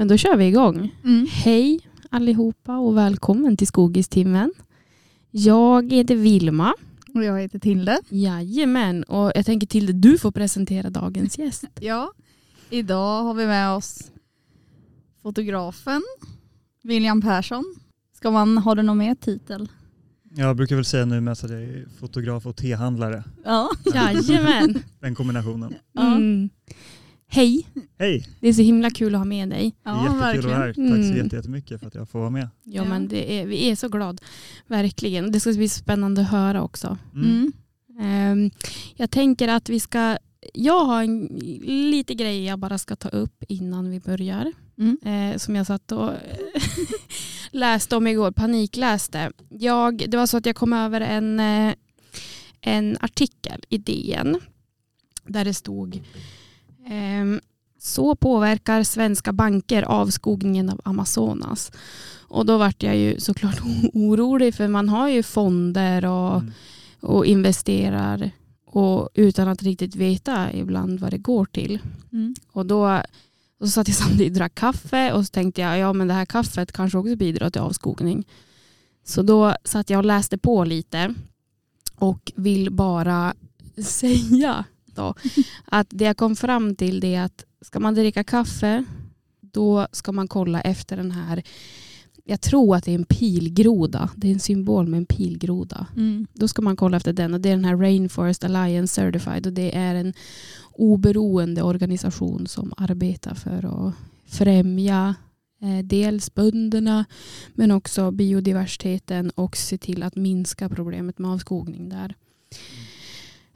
Men då kör vi igång. Mm. Hej allihopa och välkommen till Skogistimmen. Jag heter Vilma. Och jag heter Tilde. Jajamän, och jag tänker Tilde, du får presentera dagens gäst. Ja. Idag har vi med oss fotografen William Persson. Ska man ha det någon mer titel? Jag brukar väl säga nu mest att jag är fotograf och tehandlare. Ja. Jajamän. Den kombinationen. Mm. Hej, Hej! det är så himla kul att ha med dig. Det är Ja, jättekul att vara här. Tack Mm. så jätte- jättemycket för att jag får vara med. Ja, Ja. men det är, vi är så glad. Verkligen. Det ska bli spännande att höra också. Mm. Mm. Ehm, jag tänker att vi ska, jag har en, lite grejer jag bara ska ta upp innan vi börjar. Mm. Eh, som jag satt och läste om igår, panikläste. Jag, det var så att jag kom över en, eh, en artikel i DN där det stod så påverkar svenska banker avskogningen av Amazonas. Och då vart jag ju såklart orolig för man har ju fonder och Mm. och investerar och utan att riktigt veta ibland vad det går till. Mm. Och då och så satt jag samtidigt och drack kaffe och så tänkte jag ja men det här kaffet kanske också bidrar till avskogning. Så då satt jag och läste på lite och vill bara säga då att det jag kom fram till det är att ska man dricka kaffe då ska man kolla efter den här jag tror att det är en pilgroda. Det är en symbol med en pilgroda Mm. då ska man kolla efter den och det är den här Rainforest Alliance Certified och det är en oberoende organisation som arbetar för att främja eh, dels bönderna men också biodiversiteten och se till att minska problemet med avskogning där.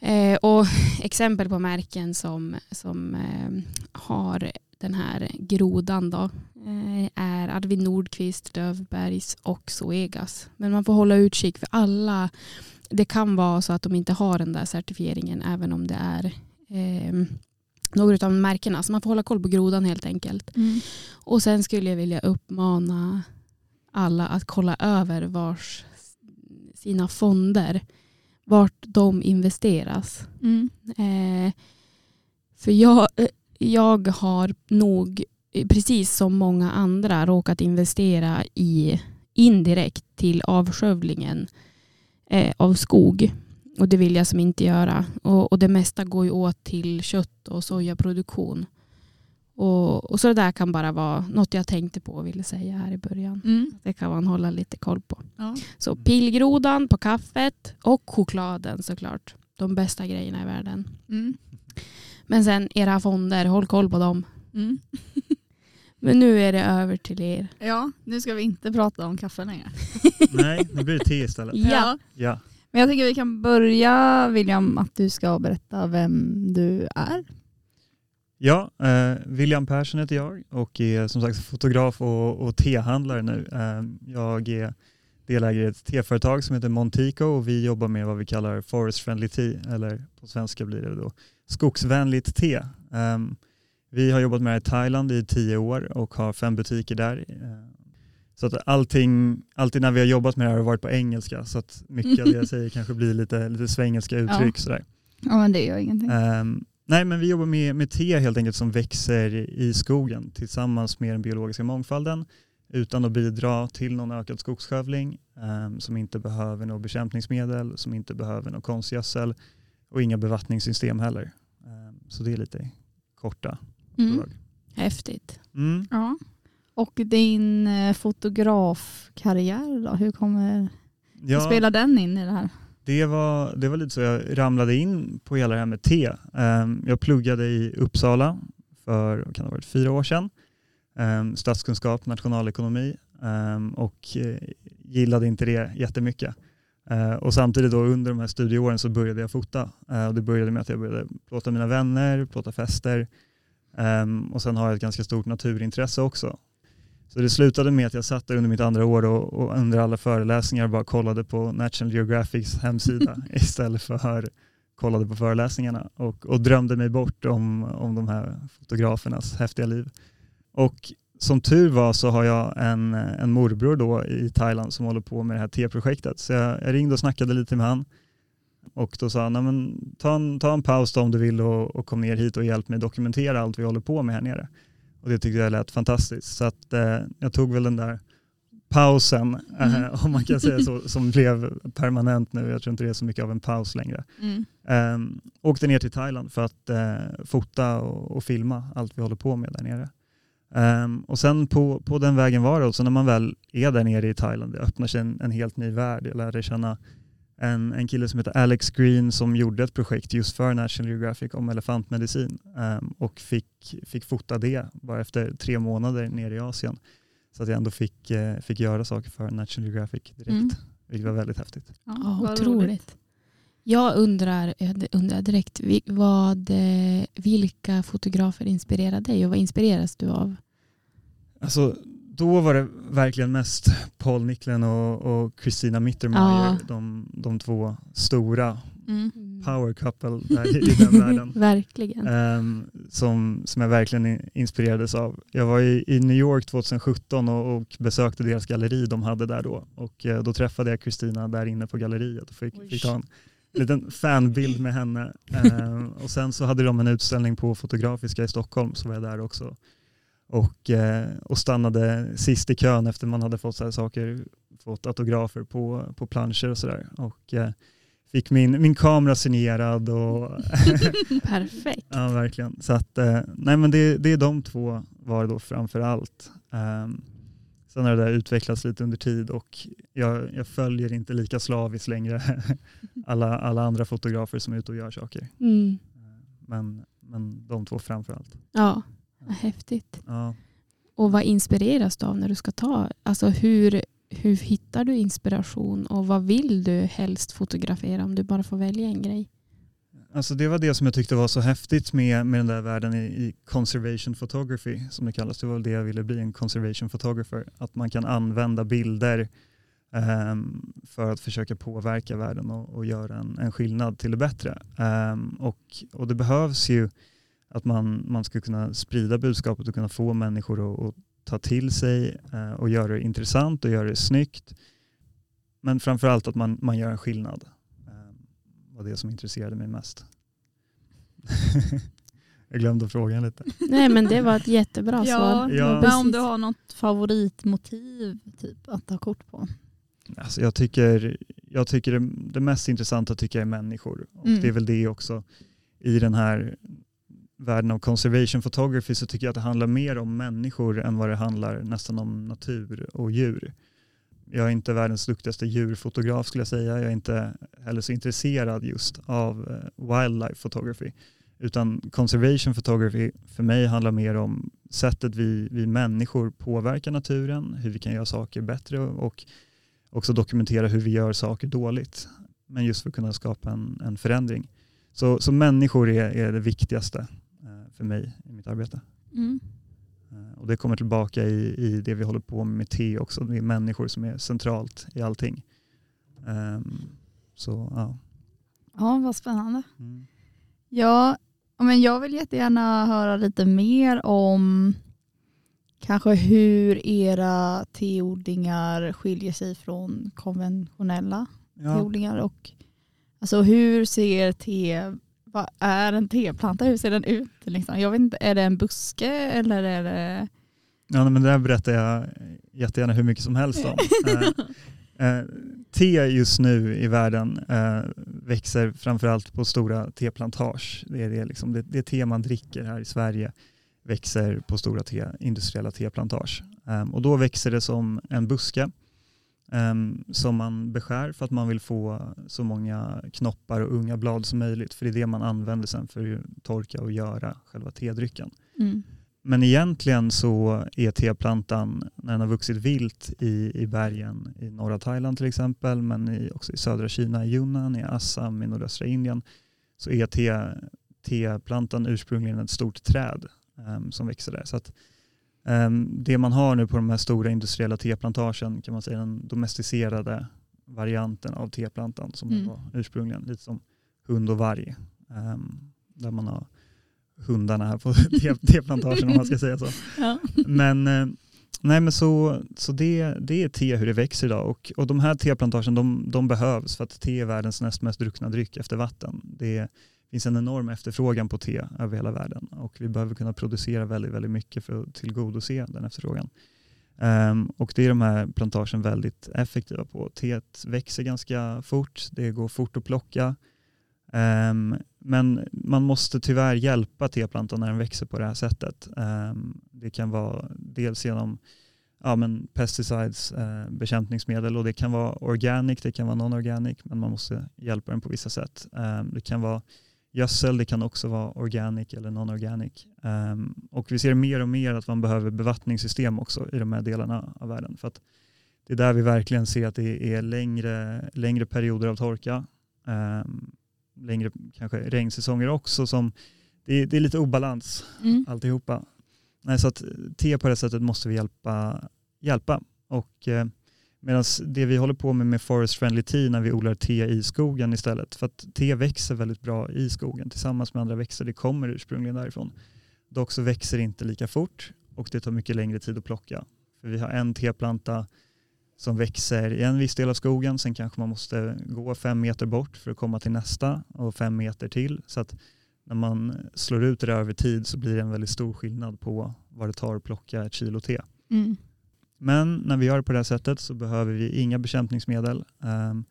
Eh, och exempel på märken som, som eh, har den här grodan då, eh, är Arvid Nordqvist, Dövbergs och Zoegas. Men man får hålla utkik för alla. Det kan vara så att de inte har den där certifieringen även om det är eh, några av märkena. Så man får hålla koll på grodan helt enkelt. Mm. Och sen skulle jag vilja uppmana alla att kolla över vars sina fonder, vart de investeras. Mm. Eh, för jag, eh, jag har nog, eh, precis som många andra, råkat investera i indirekt till avskövlingen eh, av skog. Och det vill jag som inte göra. Och, och det mesta går ju åt till kött och sojaproduktion. Och, och så det där kan bara vara något jag tänkte på och ville säga här i början. Mm. Det kan man hålla lite koll på. Ja. Så pilgrodan på kaffet och chokladen såklart. De bästa grejerna i världen. Mm. Men sen era fonder, håll koll på dem. Mm. Men nu är det över till er. ja, nu ska vi inte prata om kaffe längre. Nej, nu blir det te istället. Ja. Ja. Men jag tycker vi kan börja William att du ska berätta vem du är. Ja, eh, William Persson heter jag och är som sagt fotograf och, och tehandlare nu. Eh, jag är delägare i ett teföretag som heter Montico och vi jobbar med vad vi kallar forest friendly tea, eller på svenska blir det då skogsvänligt te. Eh, vi har jobbat med det här i Thailand i tio år och har fem butiker där. Eh, så att allting, alltid när vi har jobbat med det här har varit på engelska så att mycket av det jag säger kanske blir lite, lite svengelska uttryck. Sådär. Ja men det gör ingenting. Ehm, nej, men vi jobbar med, med te helt enkelt som växer i skogen tillsammans med den biologiska mångfalden utan att bidra till någon ökad skogsskövling ehm, som inte behöver något bekämpningsmedel, som inte behöver något konstgödsel och inga bevattningssystem heller. Ehm, så det är lite korta Mm. drag. Häftigt. Mm. Ja. Och din eh, fotografkarriär då, hur kommer, Ja, spelar den in i det här? Det, var, det var lite så jag ramlade in på hela det här med te. Ehm, jag pluggade i Uppsala för kan det ha varit, fyra år sedan. Ehm, statskunskap, nationalekonomi ehm, och eh, gillade inte det jättemycket. Eh, och samtidigt då under de här studieåren så började jag fota. Eh, och det började med att jag började plåta mina vänner, plåta fester och sen har jag ett ganska stort naturintresse också. Så det slutade med att jag satt där under mitt andra år och, och under alla föreläsningar bara kollade på National Geographics hemsida istället för kollade på föreläsningarna och, och drömde mig bort om, om de här fotografernas häftiga liv. Och som tur var så har jag en, en morbror då i Thailand som håller på med det här T-projektet. Så jag, jag ringde och snackade lite med han. Och då sa han, "Nej, men ta, en, ta en paus då om du vill och, och kom ner hit och hjälp mig dokumentera allt vi håller på med här nere. Och det tyckte jag lät fantastiskt. Så att, eh, jag tog väl den där pausen, eh, Mm. om man kan säga så, som blev permanent nu. Jag tror inte det är så mycket av en paus längre. Mm. Um, åkte ner till Thailand för att eh, fota och, och filma allt vi håller på med där nere. Ehm, och sen på, på den vägen var det, och så när man väl är där nere i Thailand, det öppnar sig en, en helt ny värld. Jag lärde känna en, en kille som heter Alex Green som gjorde ett projekt just för National Geographic om elefantmedicin ehm, och fick, fick fota det bara efter tre månader nere i Asien. Så att jag ändå fick, eh, fick göra saker för National Geographic direkt, Mm. vilket var väldigt häftigt. Ja, otroligt. roligt. Jag undrar, jag undrar direkt, vad, eh, vilka fotografer inspirerar dig och vad inspireras du av? Alltså, då var det verkligen mest Paul Nicklin och, och Christina Mittermeier, Ja. de, de två stora Mm. power couple där i, den världen. Verkligen. ehm, som, som jag verkligen inspirerades av. Jag var i, i New York 2017 och, och besökte deras galleri de hade där då. Och eh, då träffade jag Christina där inne på galleriet och fick, Oj. fick ta en liten fanbild med henne. Ehm, och sen så hade de en utställning på Fotografiska i Stockholm så var jag där också. Och, eh, och stannade sist i kön efter man hade fått så här saker, fått autografer på, på planscher och sådär. Och eh, fick min, min kamera signerad och Perfekt. Ja, verkligen. Så att, eh, nej men det, det är de två var då framför allt. Um, sen har det där utvecklats lite under tid och jag, jag följer inte lika slaviskt längre alla, alla andra fotografer som är ute och gör saker. Mm. Eh, Men, men de två framför allt. Ja, häftigt. Ja. Och vad inspireras du av när du ska ta? Alltså hur, hur hittar du inspiration och vad vill du helst fotografera om du bara får välja en grej? Alltså det var det som jag tyckte var så häftigt med, med den där världen i, i conservation photography som det kallas. Det var väl det jag ville bli, en conservation photographer. Att man kan använda bilder ehm, för att försöka påverka världen och, och göra en, en skillnad till det bättre. Ehm, och, och det behövs ju att man, man ska kunna sprida budskapet och kunna få människor att, att ta till sig eh, och göra det intressant och göra det snyggt. Men framförallt att man, man gör en skillnad eh, var det som intresserade mig mest. jag glömde frågan lite. Nej men det var ett jättebra Ja, svar. Ja. men om du har något favoritmotiv typ, att ta kort på. Alltså jag tycker, jag tycker det, det mest intressanta tycker jag är människor. Och Mm. Det är väl det också i den här världen av conservation photography så tycker jag att det handlar mer om människor än vad det handlar nästan om natur och djur. Jag är inte världens duktigaste djurfotograf skulle jag säga. Jag är inte heller så intresserad just av eh, wildlife photography. Utan conservation photography för mig handlar mer om sättet vi, vi människor påverkar naturen, hur vi kan göra saker bättre och också dokumentera hur vi gör saker dåligt. Men just för att kunna skapa en, en förändring. Så, så människor är, är det viktigaste för mig i mitt arbete. Mm. Eh, Och det kommer tillbaka i, i det vi håller på med med T också. Det är människor som är centralt i allting. Ehm, så ja. Ja, vad spännande. Mm. Ja, ja, men jag vill jättegärna höra lite mer om kanske hur era teodlingar skiljer sig från konventionella Ja. teodlingar och alltså hur ser te, vad är en teplanta, hur ser den ut? Liksom? Jag vet inte, är det en buske eller är det Ja, men det där berättar jag jättegärna hur mycket som helst om. Eh, eh, te just nu i världen eh, växer framförallt på stora teplantage. Det är det, liksom, det, det te man dricker här i Sverige växer på stora te, industriella teplantage. Um, och då växer det som en buske um, som man beskär för att man vill få så många knoppar och unga blad som möjligt. För det är det man använder sen för att torka och göra själva tedrycken. mm. Men egentligen så är teplantan, när den har vuxit vilt i, i bergen i norra Thailand till exempel, men i, också i södra Kina, i Yunnan, i Assam, i nordöstra Indien, så är te, teplantan ursprungligen ett stort träd em, som växer där. Så att, det man har nu på de här stora industriella teplantagen kan man säga den domesticerade varianten av teplantan som Mm. var ursprungligen, lite som hund och varg. em, där man har hundarna här på te- teplantagen om man ska säga så. ja. Men, eh, nej, men så, så det, det är te hur det växer idag och, och de här teplantagen de, de behövs för att te är världens näst mest druckna dryck efter vatten. Det finns en enorm efterfrågan på te över hela världen och vi behöver kunna producera väldigt, väldigt mycket för att tillgodose den efterfrågan. Um, och det är de här plantagen väldigt effektiva på. Teet växer ganska fort, det går fort att plocka. Um, men man måste tyvärr hjälpa teplantan när den växer på det här sättet. Um, det kan vara dels genom ja, men pesticides, eh, bekämpningsmedel och det kan vara organic, det kan vara non-organic, men man måste hjälpa den på vissa sätt. Um, det kan vara gödsel, det kan också vara organic eller non-organic. Um, och vi ser mer och mer att man behöver bevattningssystem också i de här delarna av världen. För att det är där vi verkligen ser att det är längre, längre perioder av torka, um, längre kanske regnsäsonger också. Som, det, det är lite obalans mm. alltihopa. Nej, så att te på det sättet måste vi hjälpa, hjälpa. Och eh, Medan det vi håller på med med Forest Friendly Tea när vi odlar te i skogen istället. För att te växer väldigt bra i skogen tillsammans med andra växter. Det kommer ursprungligen därifrån. Dock så växer det inte lika fort och det tar mycket längre tid att plocka. För vi har en teplanta som växer i en viss del av skogen. Sen kanske man måste gå fem meter bort för att komma till nästa och fem meter till. Så att när man slår ut det över tid så blir det en väldigt stor skillnad på vad det tar att plocka ett kilo te. Mm. Men när vi gör det på det här sättet så behöver vi inga bekämpningsmedel. Ehm,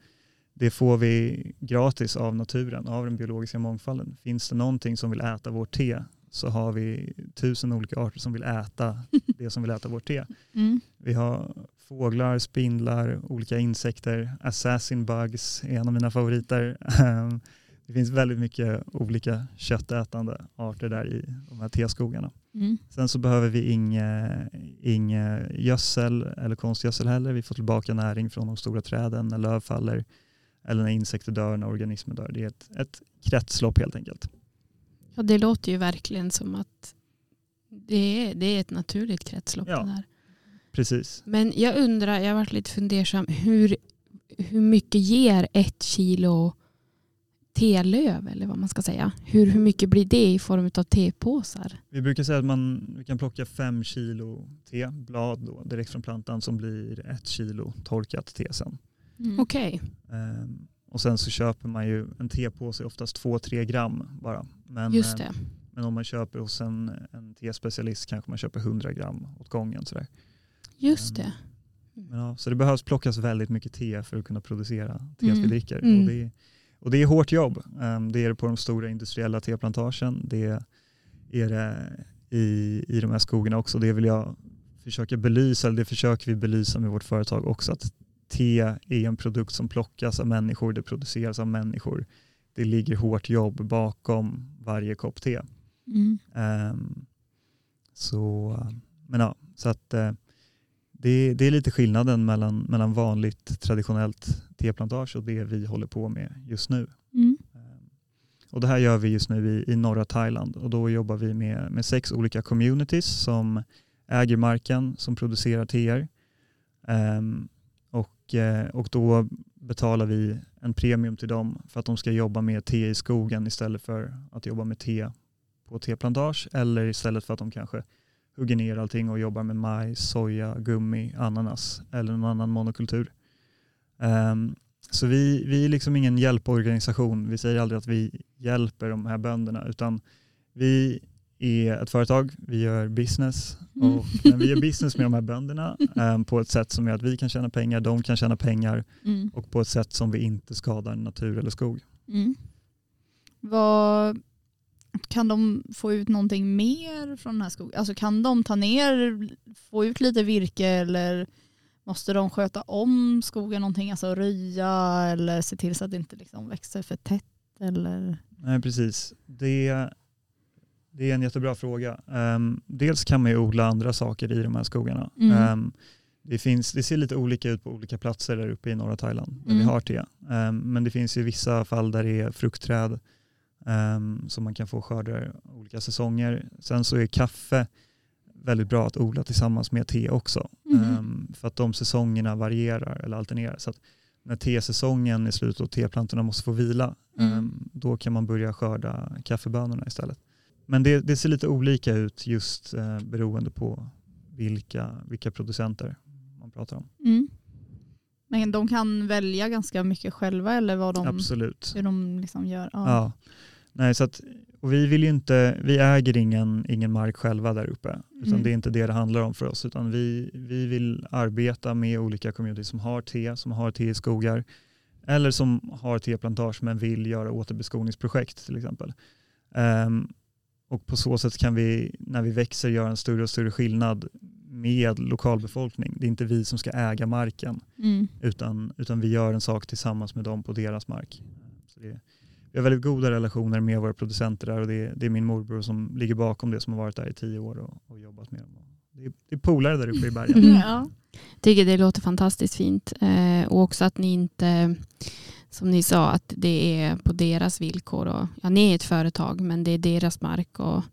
det får vi gratis av naturen, av den biologiska mångfalden. Finns det någonting som vill äta vårt te så har vi tusen olika arter som vill äta det som vill äta vårt te. Mm. Vi har fåglar, spindlar, olika insekter. Assassin bugs är en av mina favoriter. Ehm, det finns väldigt mycket olika köttätande arter där i de här teskogarna. Mm. Sen så behöver vi inget inge gödsel eller konstgödsel heller. Vi får tillbaka näring från de stora träden när löv faller eller när insekter dör, när organismer dör. Det är ett, ett kretslopp helt enkelt. Ja, det låter ju verkligen som att det är, det är ett naturligt kretslopp. Ja, där. precis. Men jag undrar, jag har varit lite fundersam, hur, hur mycket ger ett kilo telöv eller vad man ska säga. Hur, hur mycket blir det i form av tepåsar? Vi brukar säga att man vi kan plocka fem kilo teblad då, direkt från plantan som blir ett kilo torkat te sen. Mm. Okej. Okay. Um, och sen så köper man ju en tepåse oftast 2-3 gram bara. Men, Just det. men om man köper hos en, en tespecialist kanske man köper 100 gram åt gången. Sådär. Just det. Um, men ja, så det behövs plockas väldigt mycket te för att kunna producera te mm. vi dricker. Mm. Och det, och det är hårt jobb. Ehm, det är det på de stora industriella teplantagen. Det är det i, i de här skogarna också. Det vill jag försöka belysa, eller det försöker vi belysa med vårt företag också, att te är en produkt som plockas av människor, det produceras av människor. Det ligger hårt jobb bakom varje kopp te. Mm. Um, så, men ja, så att uh, det, det, är lite skillnaden mellan, mellan vanligt traditionellt teplantage och det vi håller på med just nu. Mm. Ehm, och det här gör vi just nu i, i norra Thailand och då jobbar vi med, med sex olika communities som äger marken som producerar teer. Um, och, eh, och då betalar vi en premium till dem för att de ska jobba med te i skogen istället för att jobba med te på teplantage eller istället för att de kanske hugger ner allting och jobbar med majs, soja, gummi, ananas eller någon annan monokultur. Um, så vi, vi är liksom ingen hjälporganisation. Vi säger aldrig att vi hjälper de här bönderna utan vi är ett företag, vi gör business mm. och mm. vi gör business med de här bönderna um, på ett sätt som gör att vi kan tjäna pengar, de kan tjäna pengar mm. och på ett sätt som vi inte skadar natur eller skog. Mm. Vad kan de få ut någonting mer från den här skogen? Alltså kan de ta ner, få ut lite virke eller måste de sköta om skogen någonting, alltså röja eller se till så att det inte liksom växer för tätt? Eller? Nej, precis. Det, det är en jättebra fråga. Um, dels kan man ju odla andra saker i de här skogarna. Mm. Um, det, finns, det ser lite olika ut på olika platser där uppe i norra Thailand där mm. vi har te. Um, men det finns ju vissa fall där det är fruktträd um, som man kan få skördar olika säsonger. Sen så är kaffe väldigt bra att odla tillsammans med te också. Mm. Um, för att de säsongerna varierar eller alternerar. Så att när tesäsongen är slut och teplantorna måste få vila, mm. um, då kan man börja skörda kaffebönorna istället. Men det, det ser lite olika ut just uh, beroende på vilka, vilka producenter man pratar om. Mm. Men de kan välja ganska mycket själva eller vad de, Absolut. hur de liksom gör? Ja. ja. Nej, så att, och vi, vill inte, vi äger ingen, ingen mark själva där uppe. Utan Mm. Det är inte det det handlar om för oss. Utan vi, vi vill arbeta med olika communities som har te, som har te i skogar. Eller som har teplantage men vill göra återbeskogningsprojekt till exempel. Ehm, och på så sätt kan vi, när vi växer, göra en större och större skillnad med lokalbefolkning. Det är inte vi som ska äga marken Mm. utan, utan vi gör en sak tillsammans med dem på deras mark. Så det, vi har väldigt goda relationer med våra producenter där och det, det är min morbror som ligger bakom det som har varit där i tio år och, och jobbat med dem. Det är, det är polare där uppe i bergen. Mm. Ja. tycker det låter fantastiskt fint. Eh, och också att ni inte, som ni sa, att det är på deras villkor. Och, ja, ni är ett företag men det är deras mark och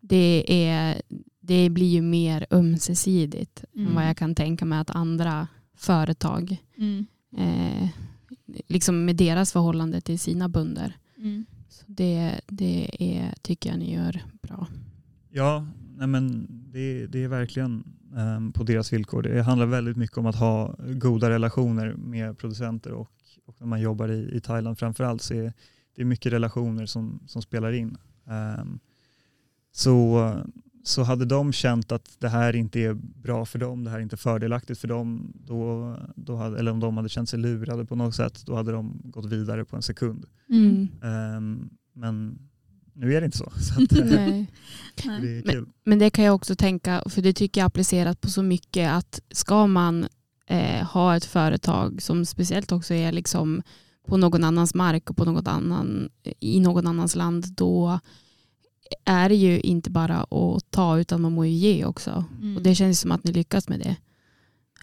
det, är, det blir ju mer ömsesidigt än Mm. vad jag kan tänka mig att andra företag, Mm. eh, liksom med deras förhållande till sina bönder. Mm. Så det, det är, tycker jag ni gör bra. Ja, nej men det, det är verkligen ehm, på deras villkor. Det handlar väldigt mycket om att ha goda relationer med producenter och, och när man jobbar i, i Thailand framförallt så är det är mycket relationer som, som spelar in. Ehm, så, så hade de känt att det här inte är bra för dem, det här är inte fördelaktigt för dem, då, då hade, eller om de hade känt sig lurade på något sätt, då hade de gått vidare på en sekund. Mm. Ehm, men nu är det inte så. så att, Nej. Det är kul. Men det kan jag också tänka, för det tycker jag är applicerat på så mycket att ska man eh, ha ett företag som speciellt också är liksom på någon annans mark och på någon annan, i någon annans land då är det ju inte bara att ta utan man må ju ge också. Mm. Och det känns som att ni lyckas med det.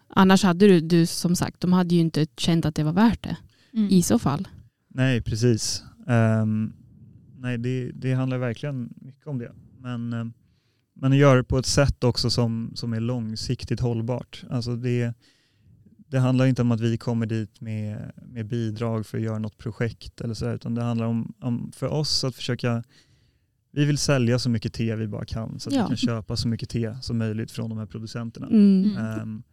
Annars hade du, du som sagt, de hade ju inte känt att det var värt det Mm. i så fall. Nej, precis. Ehm, nej, det, det handlar verkligen mycket om det. Men, um, men att göra det på ett sätt också som, som är långsiktigt hållbart. Alltså det, det handlar inte om att vi kommer dit med, med bidrag för att göra något projekt eller så, utan det handlar om, om för oss att försöka vi vill sälja så mycket te vi bara kan så att Ja. vi kan köpa så mycket te som möjligt från de här producenterna. Mm. Ehm,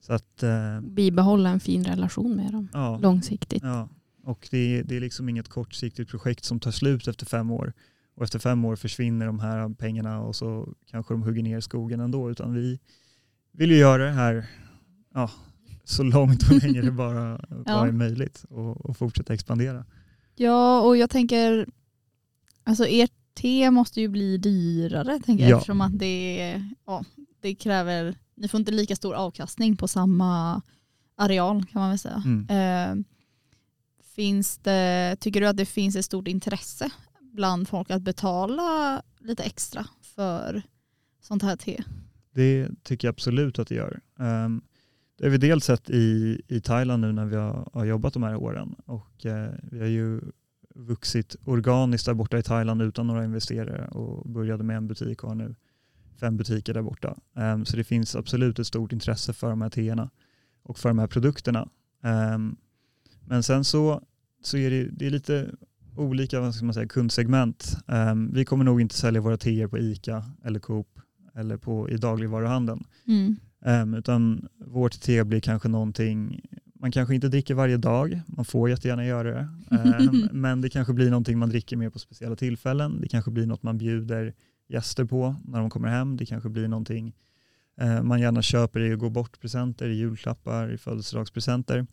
så att, eh, Bibehålla en fin relation med dem ja. långsiktigt. Ja, och det är, det är liksom inget kortsiktigt projekt som tar slut efter fem år. Och efter fem år försvinner de här pengarna och så kanske de hugger ner skogen ändå. Utan vi vill ju göra det här ja, så långt och länge det bara, bara är möjligt och, och fortsätta expandera. Ja, och jag tänker, alltså ert te måste ju bli dyrare tänker jag, Ja. eftersom att det, ja, det kräver, ni får inte lika stor avkastning på samma areal kan man väl säga. Mm. Eh, finns det, tycker du att det finns ett stort intresse bland folk att betala lite extra för sånt här te? Det tycker jag absolut att det gör. Um, det har vi dels sett i, i Thailand nu när vi har, har jobbat de här åren och eh, vi har ju vuxit organiskt där borta i Thailand utan några investerare och började med en butik och har nu fem butiker där borta. Ehm, så det finns absolut ett stort intresse för de här teerna och för de här produkterna. Ehm, men sen så, så är det, det är lite olika vad ska man säga, kundsegment. Ehm, vi kommer nog inte sälja våra teer på ICA eller Coop eller på, i dagligvaruhandeln. Mm. Um, utan vårt te blir kanske någonting, man kanske inte dricker varje dag, man får jättegärna göra det. Ehm, men det kanske blir någonting man dricker mer på speciella tillfällen. Det kanske blir något man bjuder gäster på när de kommer hem. Det kanske blir någonting eh, man gärna köper i gå bort-presenter, i julklappar, i födelsedagspresenter.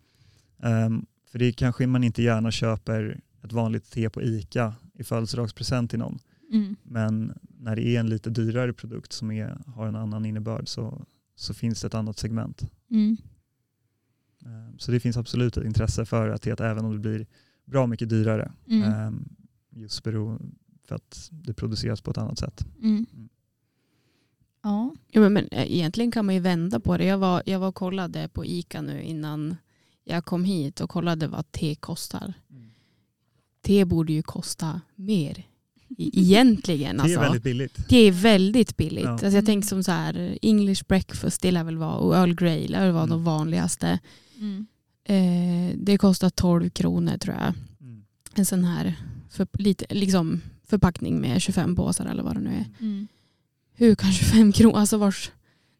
Ehm, för det kanske man inte gärna köper ett vanligt te på ICA i födelsedagspresent till någon. Mm. Men när det är en lite dyrare produkt som är, har en annan innebörd så, så finns det ett annat segment. Mm. Eh, Så det finns absolut ett intresse för att det även om det blir bra mycket dyrare. Mm. eh, Just för att det produceras på ett annat sätt. Mm. Mm. Ja. Ja, men, men eh, egentligen kan man ju vända på det. Jag var, jag var och kollade på ICA nu innan jag kom hit och kollade vad te kostar. Te borde ju kosta mer i- egentligen. Det är Alltså. väldigt billigt. Det är väldigt billigt. Ja. Alltså jag tänker som så här English breakfast, det lär väl vara, och Earl Grey lär väl vara Mm. de vanligaste. Mm. Eh, det kostar 12 kronor tror jag. Mm. En sån här för, lite, liksom, förpackning med 25 påsar eller vad det nu är. Mm. Hur kan 25 kronor, alltså vars,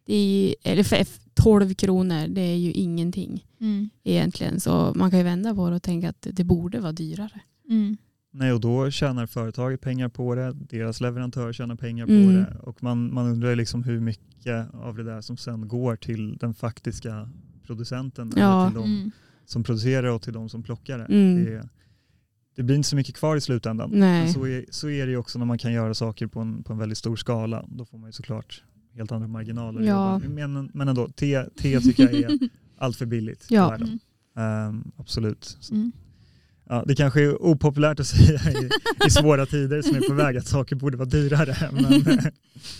det är, eller för 12 kronor, det är ju ingenting Mm. egentligen. Så man kan ju vända på det och tänka att det borde vara dyrare. Mm. Nej, och då tjänar företaget pengar på det, deras leverantör tjänar pengar på Mm. det och man, man undrar liksom hur mycket av det där som sen går till den faktiska producenten Ja. eller till de Mm. som producerar och till de som plockar det. Mm. Det, det blir inte så mycket kvar i slutändan. Men Nej. så är, så är det ju också när man kan göra saker på en, på en väldigt stor skala. Då får man ju såklart helt andra marginaler. Ja. Men, men ändå, te, te tycker jag är allt för billigt i Ja. världen. Mm. Ehm, absolut. Mm. ja, det kanske är opopulärt att säga i, i svåra tider som är på väg att saker borde vara dyrare. Men,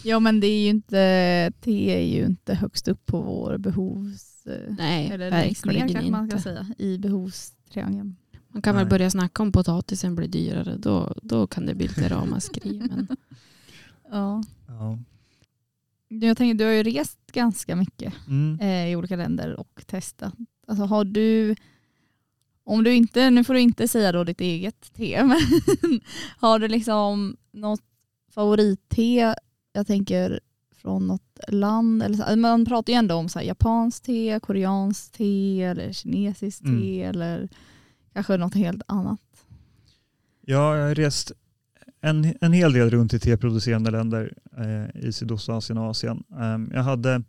Ja men det är ju inte, te är ju inte högst upp på vår behovs... eh, Nej, Eller längst ner kanske man ska inte. säga i behovstriangeln. Man kan väl Nej. börja snacka om potatisen blir dyrare. Då, då kan det bli lite ramaskri. Men Ja. ja. Jag tänker, du har ju rest ganska mycket mm. eh, i olika länder och testat. Alltså har du, om du inte, nu får du inte säga då ditt eget te, men har du liksom något favoritte, jag tänker från något land, eller så, man pratar ju ändå om så här, japanskt te, koreanskt te eller kinesiskt te Mm. eller kanske något helt annat. Ja, jag har rest en, en hel del runt i teproducerande länder eh, i Sydostasien och Asien. Ehm, jag hade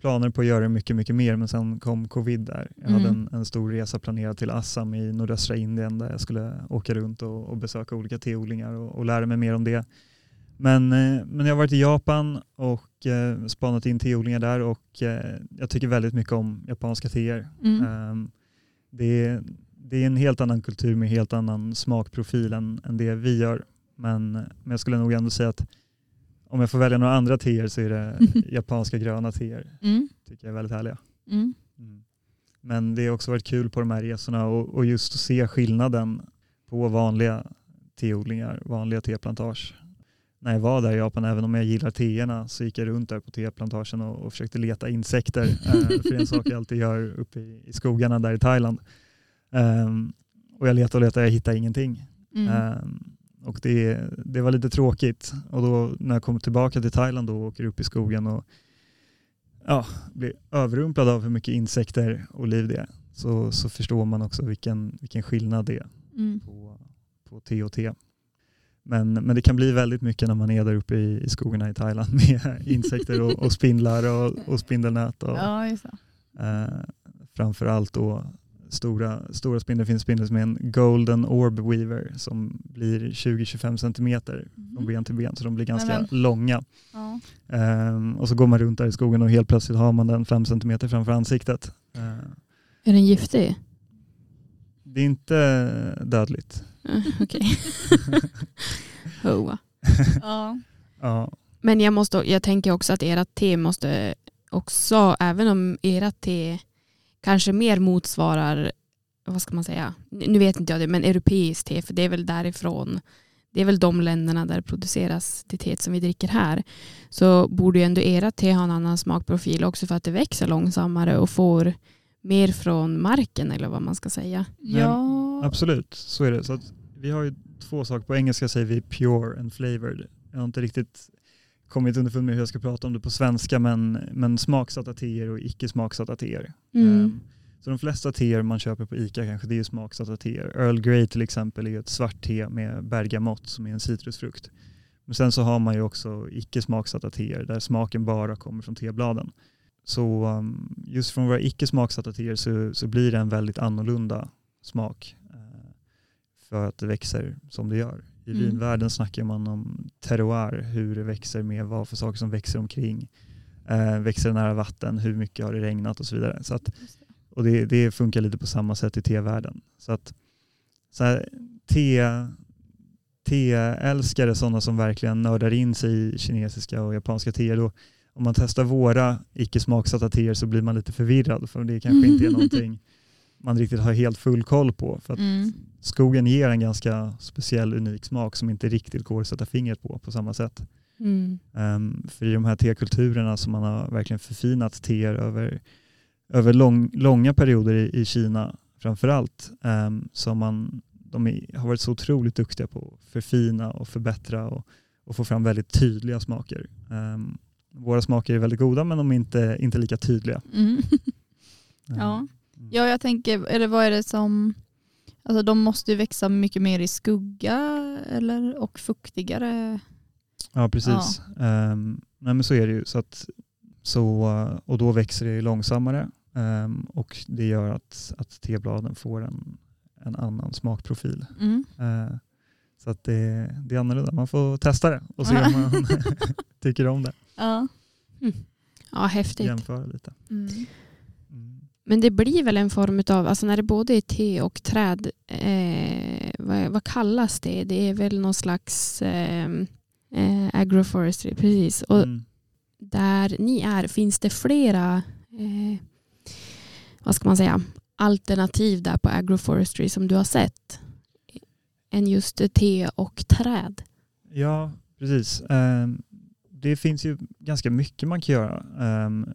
planer på att göra mycket, mycket mer men sen kom covid där. Jag hade Mm. en, en stor resa planerad till Assam i nordöstra Indien där jag skulle åka runt och, och besöka olika teodlingar och, och lära mig mer om det. Men, eh, men jag har varit i Japan och eh, spanat in teodlingar där och eh, jag tycker väldigt mycket om japanska teer. Mm. Ehm, det, är, det är en helt annan kultur med helt annan smakprofil än, än det vi gör. Men, men jag skulle nog ändå säga att om jag får välja några andra teer så är det japanska gröna teer. Mm. tycker jag är väldigt härliga. Mm. Men det har också varit kul på de här resorna och, och just att se skillnaden på vanliga teodlingar, vanliga teplantage. När jag var där i Japan, även om jag gillar teerna, så gick jag runt där på teplantagen och, och försökte leta insekter. eh, för det är en sak jag alltid gör uppe i, i skogarna där i Thailand. Ehm, och jag letade och letade, jag hittade ingenting. Mm. Ehm, och det, det var lite tråkigt. Och då när jag kom tillbaka till Thailand då och åker upp i skogen och ja, blir överrumplad av hur mycket insekter och liv det är så, så förstår man också vilken, vilken skillnad det är Mm. på, på te och te. Men, men det kan bli väldigt mycket när man är där uppe i, i skogarna i Thailand med insekter och, och spindlar och, och spindelnät. Och, Ja, just det. eh, framförallt då stora, stora spindlar. Det finns spindlar som är en golden orb weaver som blir 20-25 centimeter från ben till ben så de blir ganska Mm. Men- långa. Ja. Ehm, och så går man runt där i skogen och helt plötsligt har man den 5 centimeter framför ansiktet. Eh, är den giftig? Det är inte dödligt. Okej. Hoa. Ja. Ja, Men jag, måste, jag tänker också att ert te måste också, även om ert te kanske mer motsvarar, vad ska man säga, nu vet inte jag det, men europeiskt te, för det är väl därifrån, det är väl de länderna där det produceras det teet som vi dricker här, så borde ju ändå ert te ha en annan smakprofil också för att det växer långsammare och får mer från marken eller vad man ska säga. ja. absolut. Så är det. Så att vi har ju två saker. På engelska säger vi pure and flavored. Jag har inte riktigt kommit underfund med hur jag ska prata om det på svenska, men, men smaksatta teer och icke smaksatta teer. Mm. Ehm, Så de flesta teer man köper på ICA kanske det är smaksatta teer. Earl Grey till exempel är ett svart te med bergamott som är en citrusfrukt. Men sen så har man ju också icke smaksatta teer där smaken bara kommer från tebladen. Så um, just från våra icke smaksatta teer så, så blir det en väldigt annorlunda smak eh, för att det växer som det gör. I Mm. vinvärlden snackar man om terroir, hur det växer med vad för saker som växer omkring. Eh, växer det nära vatten, hur mycket har det regnat och så vidare. Så att och det, det funkar lite på samma sätt i tevärlden. Så att så här, te, teälskare, sådana som verkligen nördar in sig i kinesiska och japanska teer, då, om man testar våra icke smaksatta teer så blir man lite förvirrad för det kanske inte är någonting man riktigt har helt full koll på. För att Mm. skogen ger en ganska speciell unik smak som inte riktigt går att sätta fingret på på samma sätt. Mm. Um, för i de här tekulturerna som man har verkligen förfinat teer över, över lång, långa perioder i, i Kina framförallt, um, så har man, de är, har varit så otroligt duktiga på att förfina och förbättra och, och få fram väldigt tydliga smaker. Um, våra smaker är väldigt goda men de är inte, inte lika tydliga. Mm. Um, Ja. ja, jag tänker, eller vad är det som, Alltså de måste ju växa mycket mer i skugga eller, och fuktigare. Ja, precis. Ehm, nej, men så är det ju. Så att, så, och då växer det långsammare ehm, och det gör att, att tebladen får en, en annan smakprofil. Mm. Eh, så att det, det är annorlunda. Man får testa det och se om man tycker om det. Ja. Ja, häftigt. Jämföra lite. Mm. Mm. Men det blir väl en form av, alltså när det både är te och träd, eh, vad, vad kallas det? Det är väl någon slags eh, eh, agroforestry, precis. Och Mm. där ni är, finns det flera, eh, vad ska man säga, alternativ där på agroforestry som du har sett? Än just te och träd. Ja, precis. Ehm, det finns ju ganska mycket man kan göra um,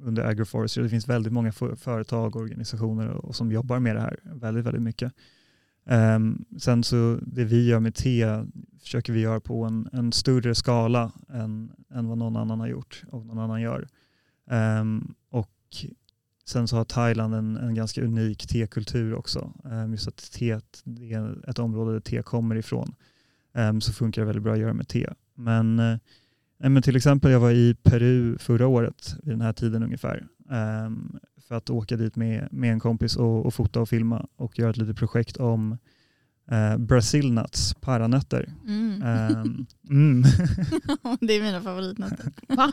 under agroforestry. Det finns väldigt många för- företag och organisationer och, och som jobbar med det här väldigt, väldigt mycket. Um, sen så det vi gör med te försöker vi göra på en, en större skala än, än vad någon annan har gjort och någon annan gör. Um, och sen så har Thailand en, en ganska unik tekultur också. Um, just att te det är ett område där te kommer ifrån. Um, så funkar det väldigt bra att göra med te. Men, uh, men till exempel jag var i Peru förra året vid den här tiden ungefär. ehm, för att åka dit med, med en kompis och, och fota och filma och göra ett litet projekt om uh, Brazil nuts, paranötter. Mm. Ehm, mm. det är mina favoritnötter. Va?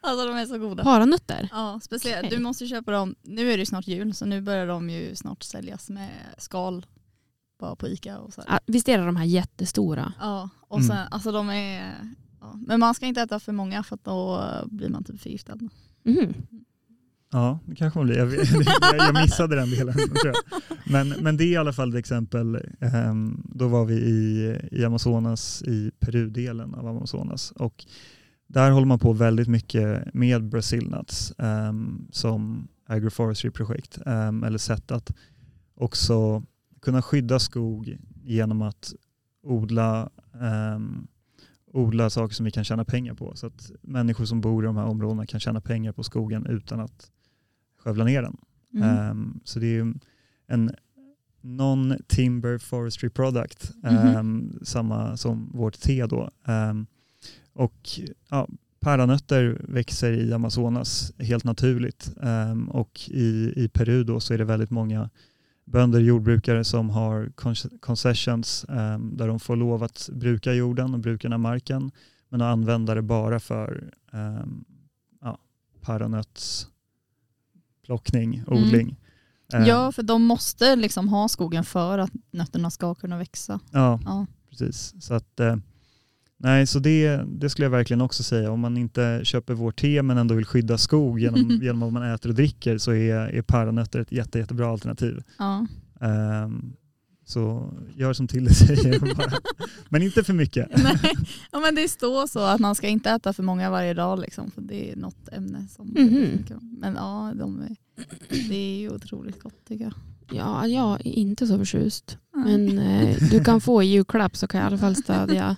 Alltså de är så goda. Paranötter? Ja, speciellt. Okej. Du måste köpa dem. Nu är det ju snart jul så nu börjar de ju snart säljas med skal bara på Ica och så. här. Ah, Visst är det de här jättestora? Ja, och Mm. sen alltså de är ja. Men man ska inte äta för många för att då blir man typ förgiftad. Mhm. Ja, det kanske man blir. Jag, missade den delen. Men, men det är i alla fall ett exempel. Ehm, då var vi i, i Amazonas, i Peru-delen av Amazonas. Och där håller man på väldigt mycket med Brazil nuts ehm, som agroforestry-projekt. ehm, eller sätt att också kunna skydda skog genom att odla odla saker som vi kan tjäna pengar på. Så att människor som bor i de här områdena kan tjäna pengar på skogen utan att skövla ner den. Mm. Ehm, så det är en non-timber forestry product, Mhm. ehm, samma som vårt te då. Ehm, och ja, päronötter växer i Amazonas helt naturligt och i, i Peru då så är det väldigt många bönder jordbrukare som har con- concessions ehm, där de får lov att bruka jorden och bruka den här marken men att använda det bara för um, ja, paranötsplockning, Mm. odling. Ehm, Ja, för de måste liksom ha skogen för att nötterna ska kunna växa. ja, Ja. precis. Så, att, eh, nej, så det, det skulle jag verkligen också säga. Om man inte köper vårt te men ändå vill skydda skog genom, genom vad man äter och dricker så är, är paranötter ett jätte, jättebra alternativ. Ja. Ehm, så gör som Tilde säger bara. Men inte för mycket. Nej, ja, men det står så att man ska inte äta för många varje dag liksom, för det är något ämne som Mhm. Men ja, de är, det är ju otroligt gott tycker jag. Ja, jag är inte så förtjust. Nej. Men eh, du kan få i julklapp så kan jag i alla fall stödja,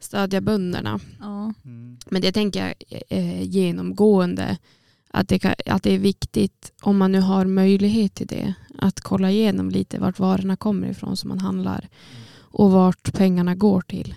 stödja bönderna. Ja. Mm. Men det tänker jag eh, genomgående att det, kan, att det är viktigt om man nu har möjlighet till det att kolla igenom lite vart varorna kommer ifrån som man handlar och vart pengarna går till.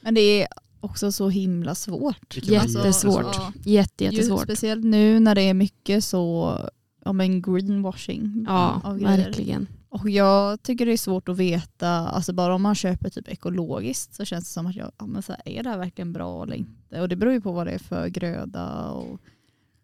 Men det är också så himla svårt. Jättesvårt. Ja. Jätte, jättesvårt. Speciellt nu när det är mycket så ja, men greenwashing Ja, av verkligen. Och jag tycker det är svårt att veta, alltså bara om man köper typ ekologiskt så känns det som att jag, ja, men så här, är det här verkligen bra eller inte? Och det beror ju på vad det är för gröda. Och,